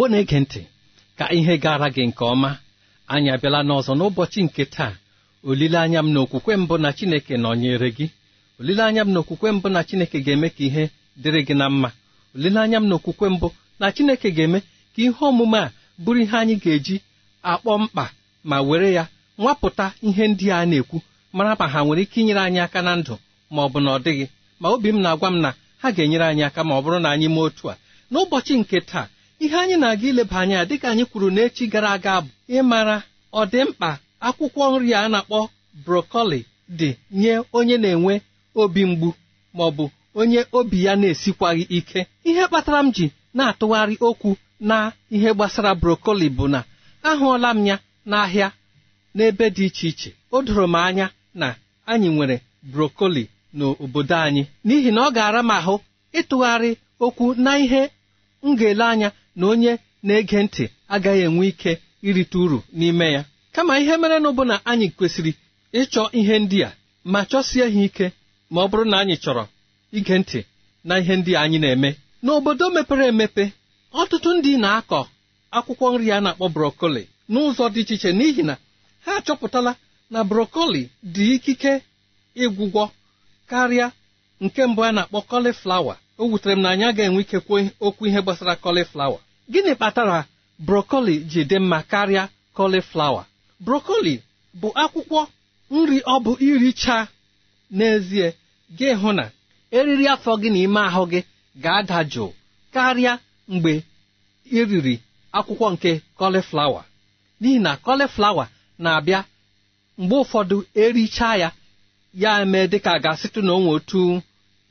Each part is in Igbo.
Igbo na-ege ntị ka ihe gara gị nke ọma. Anyị abịala n'ọzọ n'ụbọchị nke taa. Olileanya m na okwukwe mbụ na chineke nọnyere gị. Olileanya m na okwukwe mbụ na chineke ga-eme ka ihe dịrị gị na mma. Olileanya m na okwukwe mbụ na chineke ga-eme ka ihe omume a bụrụ ihe anyị ga-eji akpọ mkpa ma were ya nwapụta ihe ndị a na-ekwu. Mara ma ha nwere ike inyere anyị aka na ndụ ma ọ bụ na ọ dịghị. Ma obi m na-agwa m na ha ga-enyere anyị aka ma ọ bụrụ na anyị mee otu a. N'ụbọchị nke taa ihe anyị na-aga ileba anya dịka anyị kwuru n'echi gara aga bụ ịmara ọdịmkpa akwụkwọ nri a na-akpọ brokoli dị nye onye na-enwe obi mgbu ma ọ bụ onye obi ya na-esikwaghị ike. Ihe kpatara m ji na-atụgharị okwu na ihe gbasara brokoli bụ na ahụọla m ya n'ahịa n'ebe dị iche iche. O doro m anya na anyị nwere brokoli n'obodo anyị. N'ihi na ọ ga-ara m ahụ ịtụgharị okwu na ihe m ga-ele anya na onye na-ege ntị agaghị enwe ike irite uru n'ime ya. Kama ihe merenụ bụ na anyị kwesịrị ịchọ ihe ndị a ma chọsie ha ike ma ọ bụrụ na anyị chọrọ ige ntị na ihe ndị anyị na-eme. N'obodo mepere emepe ọtụtụ ndị na-akọ akwụkwọ nri a na-akpọ brokoli n'ụzọ dị iche iche n'ihi na ha achọpụtala na brokoli dị ikike ịgwụgwọ karịa nke mbụ a na-akpọ kọliflawa o wutere m na anyị agaghị enwe ike kwuo okwu ihe gbasara kọliflawa gịnị kpatara brokoli ji dị mma karịa kọliflawa brokoli bụ akwụkwọ nri ọ bụ iricha. N'ezie gị hụ na eriri afọ gị na ime ahụ gị ga-ada jụụ karịa mgbe iriri akwụkwọ nke kọliflawa n'ihi na kọliflawa na-abịa mgbe ụfọdụ erichaa ya ya mee dịka ga-asịtụ na onwe otu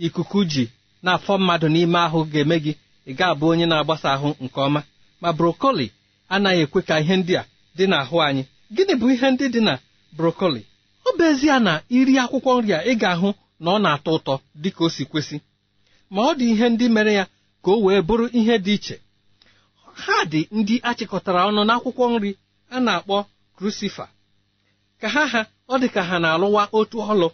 ikuku ji na-afọ mmadụ n'ime ahụ ga-eme gị ị ga-abụ onye na-agbasa ahụ nke ọma. Ma brokoli anaghị ekwe ka ihe ndị a dị n'ahụ anyị. Gịnị bụ ihe ndị dị na brokoli? Ọ bụ ezie na iri akwụkwọ nri a ị ga-ahụ na ọ na-atọ ụtọ dị ka o si kwesị. Ma ọ dị ihe ndị mere ya ka o wee bụrụ ihe dị iche. Ha dị ndị achịkọtara ọnụ n'akwụkwọ nri a na-akpọ krusifa ka ha ha ọ dị ka ha na-alụwa otu ọlụ.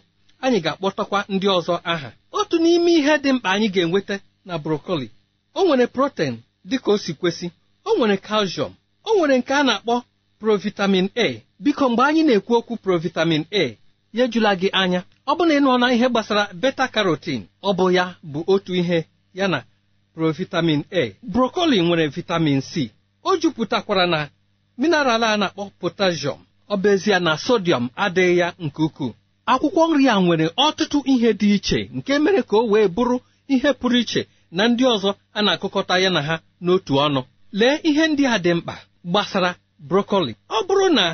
Anyị ga-akpọtakwa ndị ọzọ aha. Otu n'ime ihe dị mkpa anyị ga-enweta na brokoli o nwere protein dị ka o si kwesị o nwere calcium o nwere nke a na-akpọ provitamin a. Biko mgbe anyị na-ekwu okwu provitamin a ya ejula gị anya. Ọ bụ na ị nọ na ihe gbasara beta carotene ọ bụ ya bụ otu ihe ya na provitamin a. Brokoli nwere vitamin c. O jupụtakwara na mineral a na-akpọ potassium. Ọ bụ ezie na sodium adịghị ya nke ukwuu. Akwụkwọ nri a nwere ọtụtụ ihe dị iche nke mere ka o wee bụrụ ihe pụrụ iche na ndị ọzọ a na-akụkọta ya na ha n'otu ọnụ. Lee ihe ndị a dị mkpa gbasara brokoli ọ bụrụ na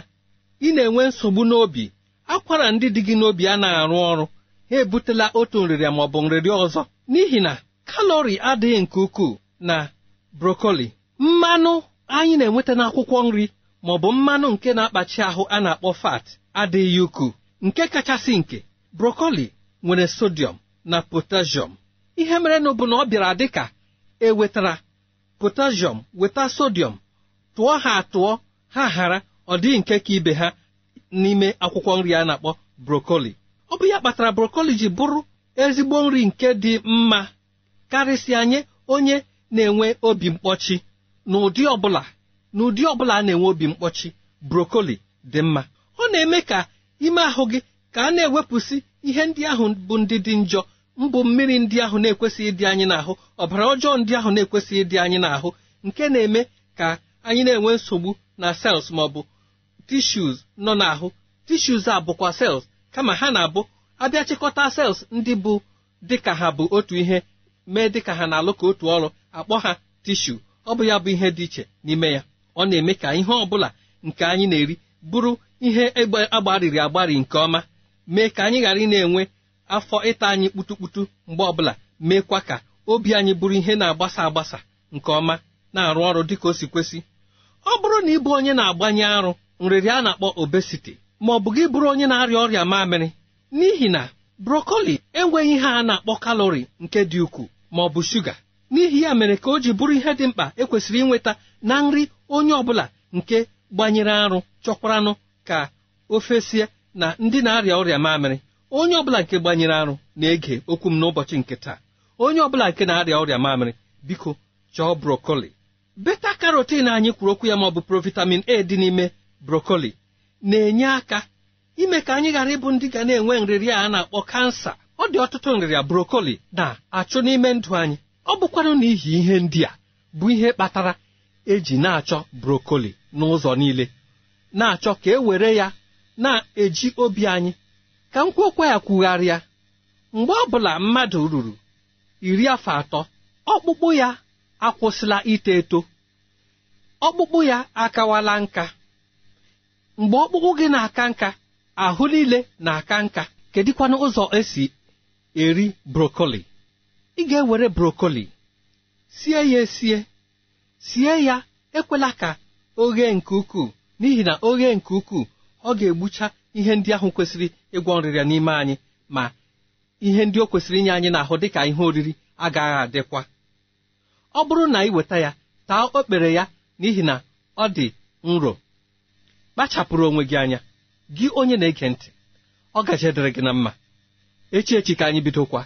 ị na-enwe nsogbu n'obi akwara ndị dị gị n'obi anaghị arụ ọrụ ha ebutela otu nrịrịa maọbụ nrịrịa ọzọ. N'ihi na kalori adịghị nke ukwuu na brokoli mmanụ anyị na-enweta n'akwụkwọ nri maọbụ mmanụ nke na-akpachi ahụ a na-akpọ fat adịghị ukwuu. Nke kachasị nke brokoli nwere sodium na potassium. Ihe mere na bụ na ọ bịara dị ka ewetara potassium weta sodium tụọ ha atụọ ha ghara ọ dịghị nke ka ibe ha n'ime akwụkwọ nri a na-akpọ brokoli ọ bụ ya kpatara brokoli ji bụrụ ezigbo nri nke dị mma karịsịa nye onye na-enwe obi mkpọchi. N'ụdị ọbụla n'ụdị ọbụla a na-enwe obi mkpọchi brokoli dị mma. Ọ na-eme ka ime ahụ gị ka a na-ewepụsị ihe ndị ahụ bụ ndị dị njọ mbụ mmiri ndị ahụ na-ekwesịghị ịdị anyị n'ahụ ọbara ọjọọ ndị ahụ na-ekwesịghị ịdị anyị n'ahụ nke na-eme ka anyị na-enwe nsogbu na sels maọbụ tishus nọ n'ahụ. Tishus a bụkwa sels kama ha na-abụ abịa chịkọta sels ndị bụ dịka ha bụ otu ihe mee dịka ha na-alụ ka otu ọrụ akpọ ha tishu ọ bụ ya bụ ihe dị iche n'ime ya. Ọ na-eme ka ihe ọ bụla nke anyị na-eri bụrụ ihe agbarịrị agbarị nke ọma mee ka anyị ghara ị na-enwe afọ ịta anyị kputukputu mgbe ọbụla meekwa ka obi anyị bụrụ ihe na-agbasa agbasa nke ọma na-arụ ọrụ dịka o si kwesị. Ọ bụrụ na ị bụ onye na-agbanye arụ nrịrị a na-akpọ obesiti ma ọ bụ gị bụrụ onye na-arịa ọrịa mamịrị n'ihi na brokoli enweghị ihe a na-akpọ kalori nke dị ukwuu ma ọ bụ shuga n'ihi ya mere ka o ji bụrụ ihe dị mkpa ekwesịrị inweta na nri onye ọbụla nke gbanyere arụ chọkwaranụ ka ofe sie na ndị na-arịa ọrịa mamịrị onye ọbụla nke gbanyere arụ na-ege okwu m n'ụbọchị nke taa onye ọbụla nke na-arịa ọrịa mamịrị biko chọọ brokoli beta karotin anyị kwuru okwu ya maọbụ provitamin a dị n'ime brokoli na-enye aka ime ka anyị ghara ịbụ ndị ga na-enwe nrịrịa a na-akpọ kansa ọ dị ọtụtụ nrịrịa brokoli na-achụ n'ime ndụ anyị. Ọ bụkwanụ n'ihi ihe ndị a bụ ihe kpatara eji na-achọ brokoli n'ụzọ niile. Na-achọ ka e were ya na-eji obi anyị ka m kwuokwa ya kwugharịa. Mgbe ọ bụla mmadụ ruru iri afọ atọ ọkpụkpụ ya akwụsịla ito eto. Ọkpụkpụ ya akawala nka. Mgbe ọkpụkpụ gị na-aka nka ahụ niile na-aka nka. Kedịkwanụ ụzọ esi eri brokoli ị ga-ewere brokoli sie ya esie. Sie ya ekwela ka o ghee nke ukwuu. N'ihi na o ghee nke ukwuu ọ ga-egbucha ihe ndị ahụ kwesịrị ịgwọ nrịrịa n'ime anyị ma ihe ndị o kwesịrị inye anyị n'ahụ dịka ihe oriri agaghị adịkwa. Ọ bụrụ na ị weta ya taa okpere ya n'ihi na ọ dị nro. Kpachapụrụ onwe gị anya gị onye na-ege ntị ọ gaje dịrị gị na mma. Echi echi ka anyị bidokwa.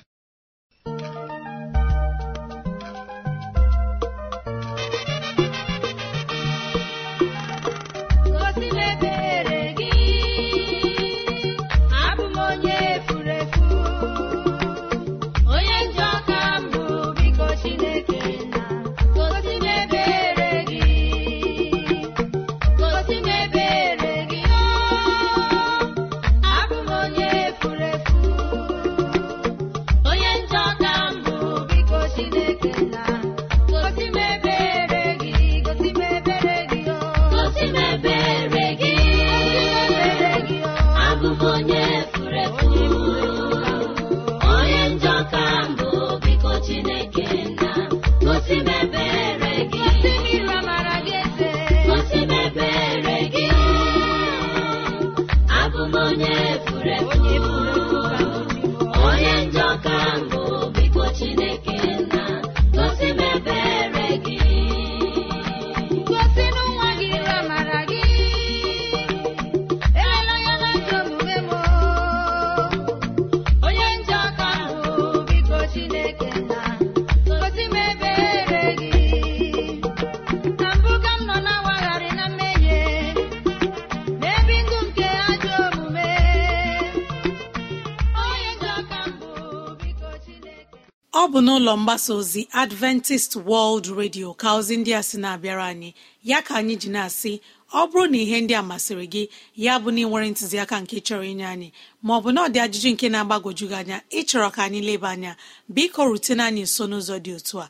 Bụ n'ụlọ mgbasa ozi adventist world radio ka ozi ndị a sị na-abịara anyị. Ya ka anyị ji na-asị ọ bụrụ na ihe ndị a masịrị gị ya bụ na ị nwere ntụziaka nke chọrọ inye anyị maọbụ na ọ dị ajụjụ nke na-agbagwoju gị anya ịchọrọ ka anyị leba anya biko rutene anyị nso n'ụzọ dị otu a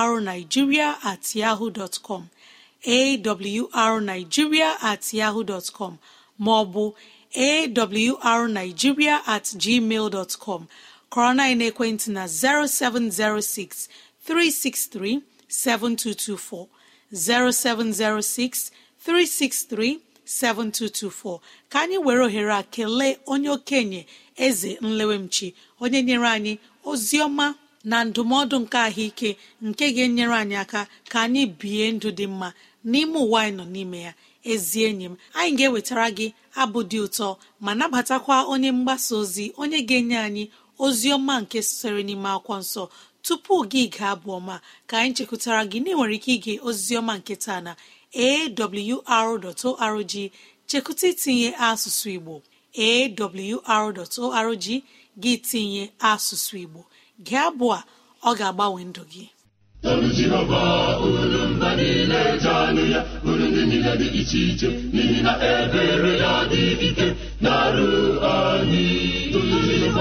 awrnigeria at yahoo dot com awrnigeria at yahoo dot com maọbụ awrnigeria at gmail dot com. Kọrọ na ekwentị na 0706 363 7224 0706 363 7224 ka anyị were ohere a kelee onye okenye eze nlewemchi onye nyere anyị ozi ọma na ndụmọdụ nke ahụike nke ga-enyere anyị aka ka anyị bie ndụ dị mma n'ime ụwa anyị nọ n'ime ya. Ezi enyi m anyị ga-ewetara gị abụ dị ụtọ ma nabatakwa onye mgbasa ozi onye ga-enye anyị ozi ọma nke sitere n'ime akwụkwọ nsọ tupu gị gaa abụ ọma ka anyị chekwutara gị na ị nwere ike ige ozi ọma nke taa na awr.org chekwụta itinye asụsụ igbo. Awr.org gị tinye asụsụ igbo. Gee abụ a ọ ga-agbanwe ndụ gị. Ya. Dị dị ike. Anyị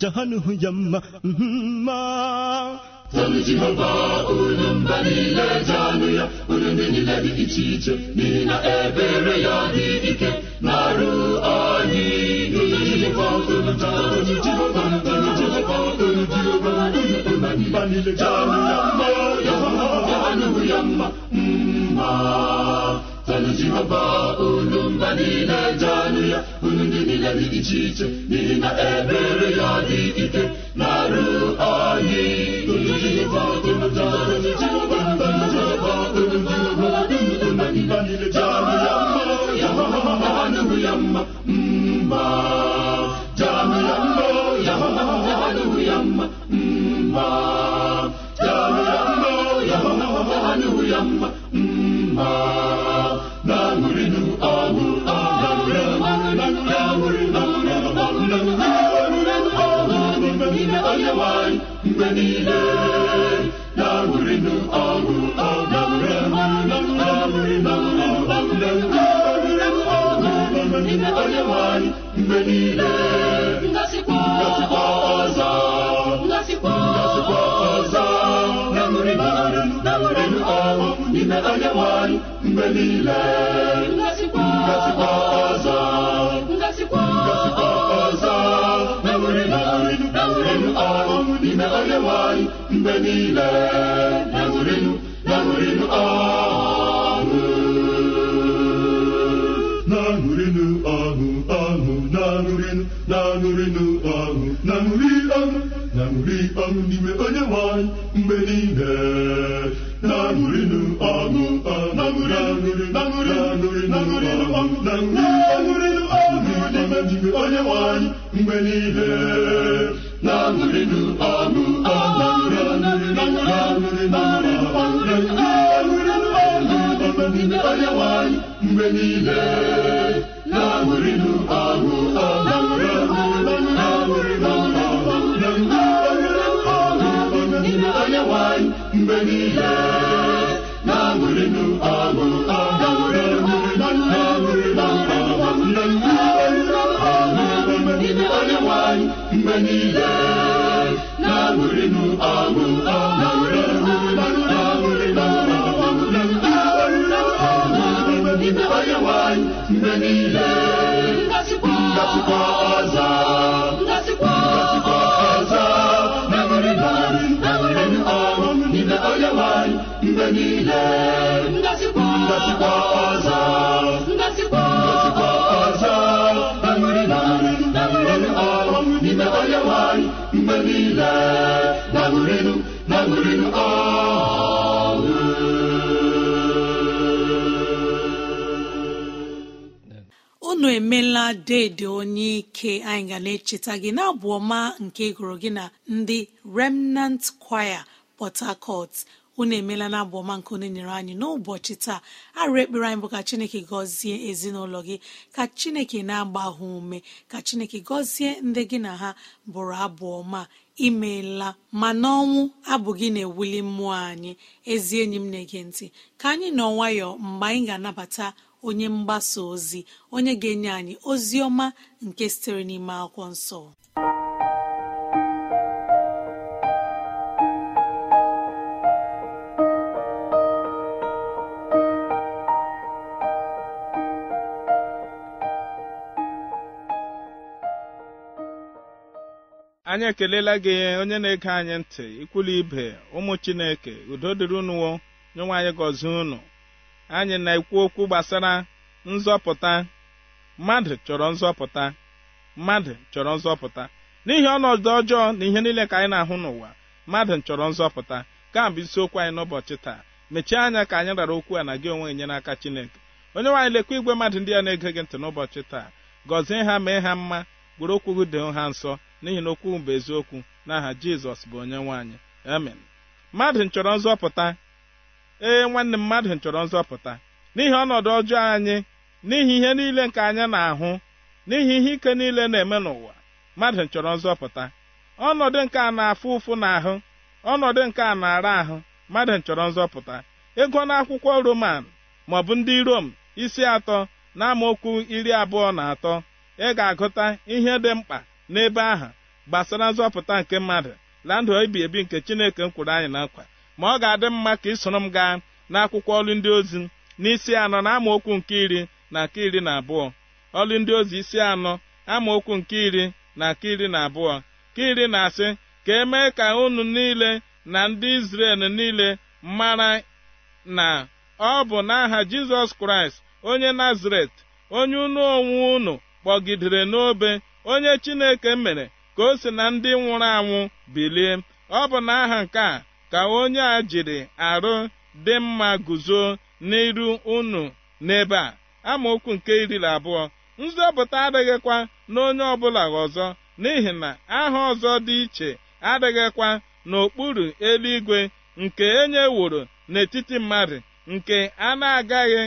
jahannu yamma mma Tolu Jehova olu mba niile janụ ya olu ndị niile dị iche ebere ya dị ike na-arụ anyị Tolu Jehova tolu tolu Jehova tolu Jehova tolu Jehova olu mba niile janụ ya mma ya mma tolu Jehova olu mba niile janụ ya olu ndị niile dị iche iche n'ihi na ebere ya dị ike na-arụ anyị. Niile na-aṅụrịnụ ọṅụ n'ime onye nwanyị mgbe niile ngasikwa ọzọ ngasikwa ọzọ na-aṅụrịnụ na-aṅụrịnụ ọṅụ n'ime onye nwanyị mgbe niile ngasikwa ọzọ ọṅụ n'ime onye nwanyị mgbe niile na-aṅụrịnụ na-aṅụrịnụ ọṅụ na-aṅụrịnụ ọṅụ ọṅụ na-aṅụrịnụ na-aṅụrịnụ ọṅụ na-aṅụrị ọṅụ na-aṅụrị ọṅụ n'ime onye nwanyị mgbe niile. Na-aṅụrịnụ ọṅụ ọṅụ na-aṅụrị na-aṅụrị na-aṅụrịnụ ọṅụ na-aṅụrịnụ ọṅụ n'ime n'ime onye nwanyị mgbe niile. Na-aṅụrịnụ ọṅụ onye nwanyị mgbe niile na-aṅụrịnụ ọṅụ onye nwanyị mgbe niile na-aṅụrịnụ niile na-aṅụrịnụ ọṅụ mgbe niile ngasikwa ọzọ ngasikwa ọzọ na-aṅụrịnụ ọṅụ niile na-aṅụrịnụ na-aṅụrịnụ unu emela dede onye ike anyị ga na-echeta gị na-abụ ọma nke gụrụ gị na ndị remnant choir port harcourt. Unu emela na abụ ọma nke unu nyere anyị n'ụbọchị taa. Arụ ekpere anyị bụ ka chineke gọzie ezinụlọ gị ka chineke na-agba ha ume ka chineke gọzie ndị gị na ha bụrụ abụ ọma. Imeela ma n'ọnwụ abụ gị na-ewuli mmụọ anyị. Ezi enyi m na-ege ntị ka anyị nọ nwayọọ mgbe anyị ga-anabata onye mgbasa ozi onye ga-enye anyị ozi ọma nke sitere n'ime akwụkwọ nsọ. Anyị ekelela gị onye na-ege anyị ntị ikwulu ibe ụmụ chineke udo dịrị unuwo nyenwe anyị gọzie unu. Anyị na-ekwu okwu gbasara nzọpụta. Mmadụ chọrọ nzọpụta. Mmadụ chọrọ nzọpụta. N'ihi ọnọdụ ọjọọ na ihe niile ka anyị na-ahụ n'ụwa mmadụ chọrọ nzọpụta. Ka bụ isiokwu anyị n'ụbọchị taa. Mechie anya ka anyị rara okwu a na gị onwe nye n'aka chineke. Onye nwaanyị lekwa igwe mmadụ ndị a na-ege gị ntị n'ụbọchị taa. Gọzie ha mee ha mma gwere okwu gị doo ha nsọ n'ihi na okwu bụ eziokwu n'aha jizọs bụ onye nwaanyị amen. Mmadụ chọrọ nzọpụta. Ee nwanne m mmadụ chọrọ nzọpụta. N'ihi ọnọdụ ọjọọ anyị n'ihi ihe niile nke anyị na-ahụ n'ihi ihe ike niile na-eme n'ụwa mmadụ chọrọ nzọpụta. Ọnọdụ nke a na-afụ ụfụ n'ahụ ọnọdụ nke a na-ara ahụ mmadụ chọrọ nzọpụta. Ego n'akwụkwọ roman maọbụ ndị rom isi atọ na amaokwu iri abụọ na atọ ị ga-agụta ihe dị mkpa. N'ebe ahụ gbasara nzọpụta nke mmadụ na ndụ ebi ebi nke chineke m kwuru anyị na nkwa ma ọ ga-adị mma ka ị soro m gaa n'akwụkwọ ọlụ ndị ozi n'isi anọ na amaokwu nke iri na nke iri na abụọ. Ọlụ ndị ozi isi anọ amaokwu nke iri na nke iri na abụọ. Ka iri na-asị ka emee ka unu niile na ndị Izrel niile mara na ọ bụ n'aha Jizọs Kraịst onye Nazaret onye unu onwe unu kpọgidere n'obe onye Chineke mere ka o si na ndị nwụrụ anwụ bilie. Ọ bụ n'aha nke a ka onye a jiri arụ dị mma guzo n'iru unu n'ebe a. Amaokwu nke iri na abụọ. Nzọpụta adịghịkwa n'onye ọbụla ọzọ n'ihi na aha ọzọ dị iche adịghịkwa n'okpuru eluigwe nke enye woro n'etiti mmadụ nke a na-agaghị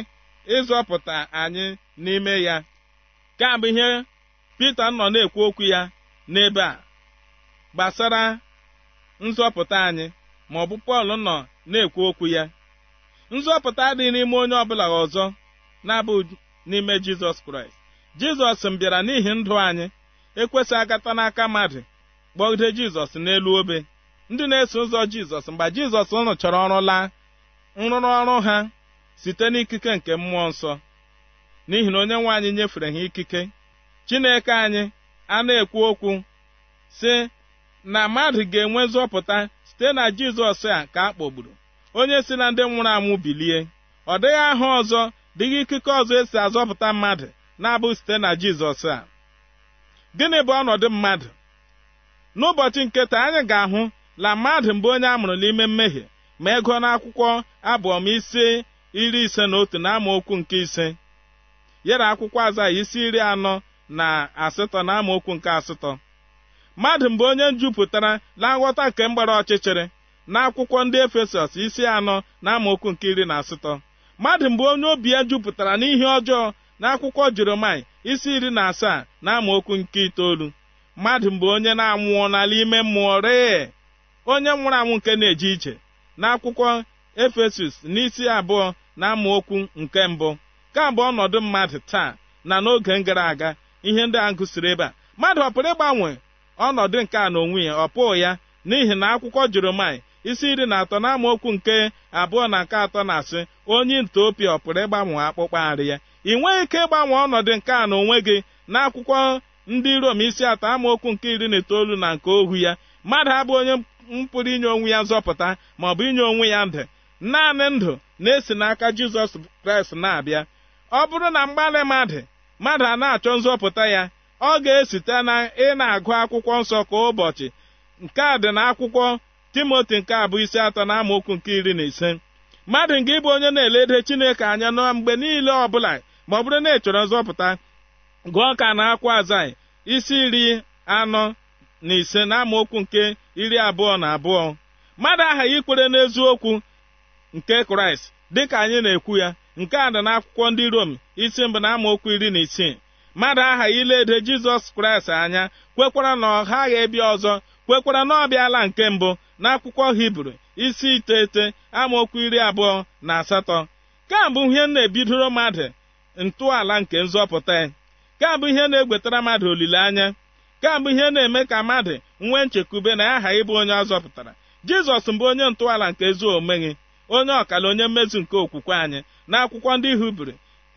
ịzọpụta anyị n'ime ya. Ka bụ ihe Pita nọ na-ekwu okwu ya n'ebe a gbasara nzọpụta anyị ma ọ bụ Pọl nọ na-ekwu okwu ya. Nzọpụta adịghị n'ime onye ọbụla ọzọ na-abụ n'ime Jizọs Kraịst. Jizọs m bịara n'ihi ndụ anyị ekwesị agata n'aka mmadụ kpọgide Jizọs n'elu obe. Ndị na-eso ụzọ Jizọs mgbe Jizọs rụchara ọrụ laa nrụrụ ọrụ ha site n'ikike nke mmụọ nsọ. N'ihi na onye nwe anyị nyefere ha ikike Chineke anyị a na-ekwu okwu sị na mmadụ ga-enwe nzọpụta site na Jizọs a ka a kpọgburu. Onye si na ndị nwụrụ anwụ bilie. Ọ dịghị aha ọzọ dịghị ikike ọzọ esi azọpụta mmadụ na-abụ site na Jizọs a. Gịnị bụ ọnọdụ mmadụ? N'ụbọchị nketa anyị ga-ahụ na mmadụ mbụ onye a mụrụ n'ime mmehie ma ego n'akwụkwọ abụọ ma isi iri ise na otu na amaokwu nke ise. Yere akwụkwọ aza isi iri anọ na asatọ na amaokwu nke asatọ. Mmadụ mbụ onye jupụtara na nghọta nke mgbara ọchịchịrị n'akwụkwọ ndị efesọs isi anọ na amaokwu nke iri na asatọ. Mmadụ mbụ onye obi ya jupụtara n'ihe ọjọọ n'akwụkwọ jeremai isi iri na asaa na amaokwu nke itoolu. Mmadụ mbụ onye na-anwụọ n'ala ime mmụọ ree onye nwụrụ anwụ nke na-eje ije n'akwụkwọ efesus n'isi abụọ na amaokwu nke mbụ. Ka bụ ọnọdụ mmadụ taa na n'oge gara aga ihe ndị a gụsiri ebe a. Mmadụ ọ pụrụ ịgbanwe ọnọdụ nke a n'onwe ya? Ọ pụghị ya n'ihi na akwụkwọ jeremai isi iri na atọ na amaokwu nke abụọ na nke atọ na-asị onye ntopia ọ pụrụ ịgbanwe akpụkpọ arị ya? Ị nweghị ike ịgbanwe ọnọdụ nke a n'onwe gị n'akwụkwọ ndị rom isi atọ amaokwu nke iri na itoolu na nke ohu ya. Mmadụ abụ onye mpụrụ inye onwe ya nzọpụta ma ọ bụ inye onwe ya ndụ. Naanị ndụ na-esi n'aka jizọs kraịst na-abịa. Ọ bụrụ na mgbalị mmadụ mmadụ a na-achọ nzọpụta ya ọ ga-esite na ị na-agụ akwụkwọ nsọ kwa ụbọchị. Nke dị n'akwụkwọ timoti nke abụ isi atọ na amaokwu nke iri na ise. Mmadụ nga ịbụ onye na-elede chineke anya na mgbe niile ọbụla ma ọ bụrụ na ị chọrọ nzọpụta gụọ ka na akwa azai isi iri anọ na ise na amaokwu nke iri abụọ na abụọ. Mmadụ aghaghị ikwere n'eziokwu nke kraịst dịka anyị na-ekwu ya. Nke a dị n'akwụkwọ ndị rom isi mbụ na amaokwu iri na isii. Mmadụ aghaghị ilede jizọs kraịst anya kwekwara na ọ ghaghị ịbịa ọzọ kwekwara na ọ bịala nke mbụ n'akwụkwọ hibru isi iteghete amaokwu iri abụọ na asatọ. Ka ihe na-ebidoro mmadụ ntọala nke nzọpụta. Ya ihe na-egwetara mmadụ olileanya. Ka ihe na-eme ka mmadụ nwee nchekwube na ya aghaghị ịbụ onye ọ zọpụtara. Jizọs mbụ onye ntọala nke ezi omume onye ọkala onye mmezu nke okwukwe anyị. N'akwụkwọ ndị hibru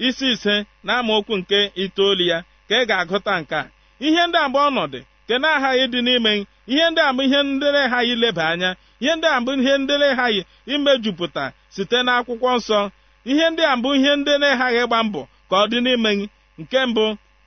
isi ise na amaokwu nke itoolu ya ka ị ga-agụta nke a. Ihe ndị a ọnọdụ nke na-aghaghị ịdị n'ime ihe ndị a ihe ndị na-aghaghị ileba anya ihe ndị a bụ ihe ndị na-aghaghị imejupụta site n'akwụkwọ nsọ. Ihe ndị a bụ ihe ndị na-aghaghị ịgba mbọ ka ọ dị n'ime gị nke mbụ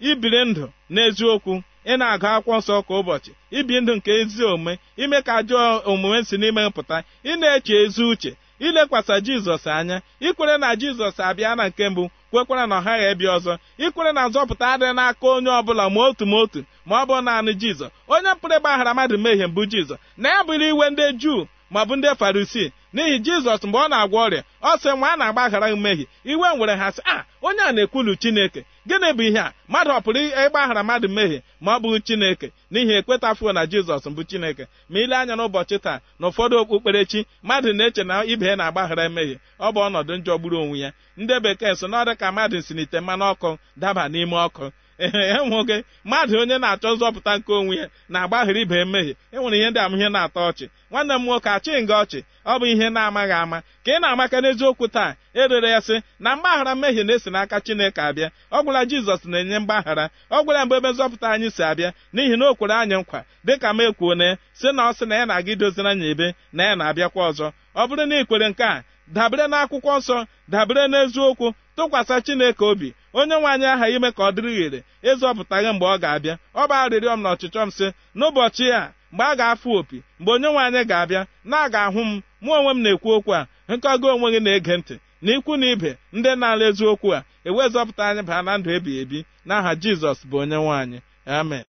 ibiri ndụ n'eziokwu. Ị na-agụ akwụkwọ nsọ kwa ụbọchị ibi ndụ nke ezi omume ime ka ajọ omume si n'ime pụta. Ị na-eche ezi uche ilekwasị jizọs anya ikwere na jizọs abịa na nke mbụ kwekwara na ọ ghaghị ịbịa ọzọ. Ikwere na nzọpụta adịghị n'aka onye ọbụla ma otu ma otu ma ọ bụ naanị jizọs. Onye pụrụ ịgbaghara mmadụ mmehie mbụ jizọs na ya bụrụ iwe ndị juu ma bụ ndị farisii. N'ihi jizọs mgbe ọ na-agwọ ọrịa ọ sị nwa a na-agbaghara mmehie iwe nwere ha sị a onye a na-ekwulu chineke. Gịnị bụ ihe a? Mmadụ ọ pụrụ ịgbaghara mmadụ mmehie ma ọ bụghị chineke? N'ihi ekwetafuo na jizọs mbụ chineke ma ile anya n'ụbọchị taa na ụfọdụ okpukperechi mmadụ na-eche na ibe na-agbaghara mmehie. Ọ bụ ọnọdụ njọ gburu onwe ya. Ndị bekee so n'ọdụ ka mmadụ si n'ite mmanụ ọkụ daba n'ime ọkụ. Ee enweghị. Mmadụ onye na-achọ nzọpụta nke onwe ya na-agbaghara ibe mmehie. Enwere ihe ndị ama ihe na-atọ ọchị. Nwanne m nwoke achịghị nga ọchị. Ọ bụ ihe na-amaghị ama. Ka ị na-amaka n'eziokwu taa erere ya sị na mgbaghara mmehie na-esi n'aka chineke abịa. Ọ gwụla jizọs na-enye mgbaghara ọ gwara mgbe ebe nzọpụta anyị si abịa n'ihi na o kwere anyị nkwa dịka m ekwuo na si na ọ sị na ya na-aga idoziri anyị ebe na ya na-abịakwa ọzọ. Ọ bụrụ na ị kwere nke a dabere n'akwụkwọ nsọ dabere n'eziokwu tụkwasị chineke obi. Onye nwe anyị aha ime ka ọ dịrị ghere ịzọpụtaghị mgbe ọ ga-abịa. Ọ bụ arịrịọ m na ọchịchọ m sị n'ụbọchị a mgbe a ga-afụ opi mgbe onye nwe anyị ga-abịa na a ga-ahụ m mụ onwe m na-ekwu okwu a nkọgo onwe gị na-ege ntị. Na ikwu na ibe ndị na-ala eziokwu a ewezọpụta anyị baa na ndụ ebighị ebi. N'aha jizọs bụ onye nwe anyị. Amen.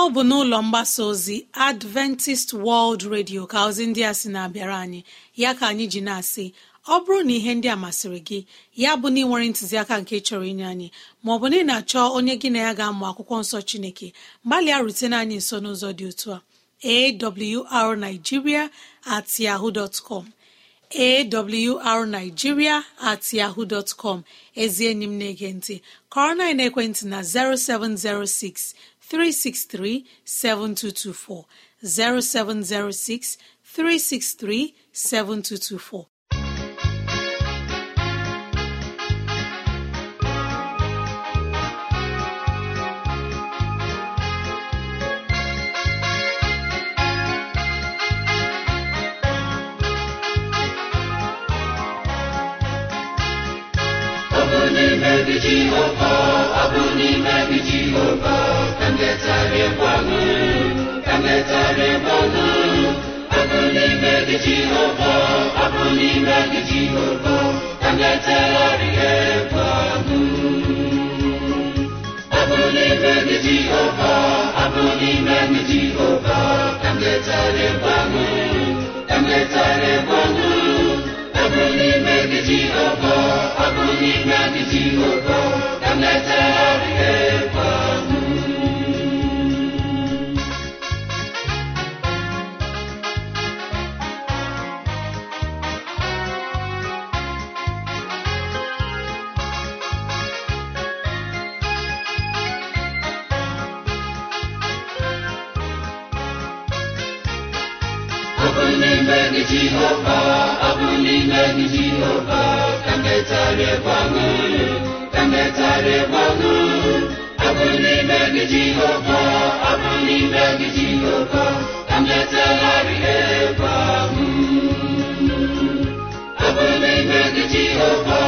Ọ bụ n'ụlọ mgbasa ozi adventist world radio ka ozi ndị a sị na-abịara anyị. Ya ka anyị ji na-asị ọ bụrụ na ihe ndị a masịrị gị ya bụ na ị nwere ntụziaka nke chọrọ inye anyị maọbụ na ị na-achọ onye gị na ya ga-amụ akwụkwọ nsọ chineke gbalịa rutene anyị nso n'ụzọ dị otu a. Awrnigeria at yahoo dot com. Awrnigeria at yahoo com. Ezi enyi m na-ege ntị kọrọ na ekwentị na 0706 363 7224 0706 363 7224 Ọ bụ n'ime gị Jehova, ọ bụ n'ime gị Jehova, ka m egwu ọṅụ, ka m ga-etari egwu ọṅụ. Ọ bụ n'ime gị Jehova, ọ bụ n'ime gị Jehova, ka m ga-etari egwu ọṅụ. Ọ bụ n'ime gị Jehova, ọ bụ n'ime gị Jehova, ọṅụ. Ọ bụ n'ime gị Jehova, ọ bụ n'ime gị Jehova, ka m na-etegharị egwu n'ime gị Jehova, ọ bụ n'ime gị Jehova, ka m na-etegharị egwu ọṅụ, ka m na-etegharị egwu ọṅụ. Ọ bụ n'ime gị Jehova, ọ bụ n'ime gị Jehova, ka m na-etegharị egwu ọṅụ. Ọ abụ n'ime gị jehova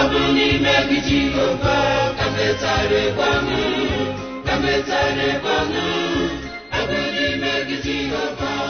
abụ n'ime gị jehova. Ka metarịkwa m ka metarịkwa m abụ n'ime gị jehova.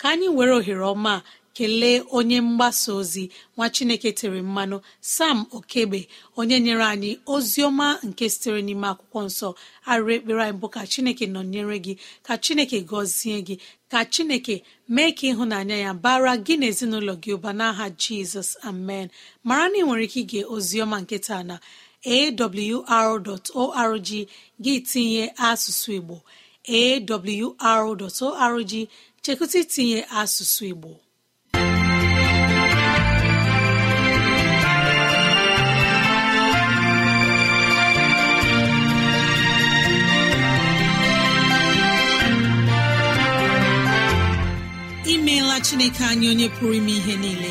Ka anyị were ohere ọma kelee onye mgbasa ozi nwa chineke tere mmanụ sam okebe onye nyere anyị ozi ọma nke sitere n'ime akwụkwọ nsọ. Arịrị ekpere anyị bụ ka chineke nọnyere gị ka chineke gọzie gị ka chineke mee ka ịhụnanya ya bara gị na ezinụlọ gị ụba n'aha jizọs amen. Mara na ị nwere ike ige ozi ọma nke taa na awr.org gị tinye asụsụ igbo. Awr.org chekụta itinye asụsụ igbo. Imeela chineke anyị onye pụrụ ime ihe niile.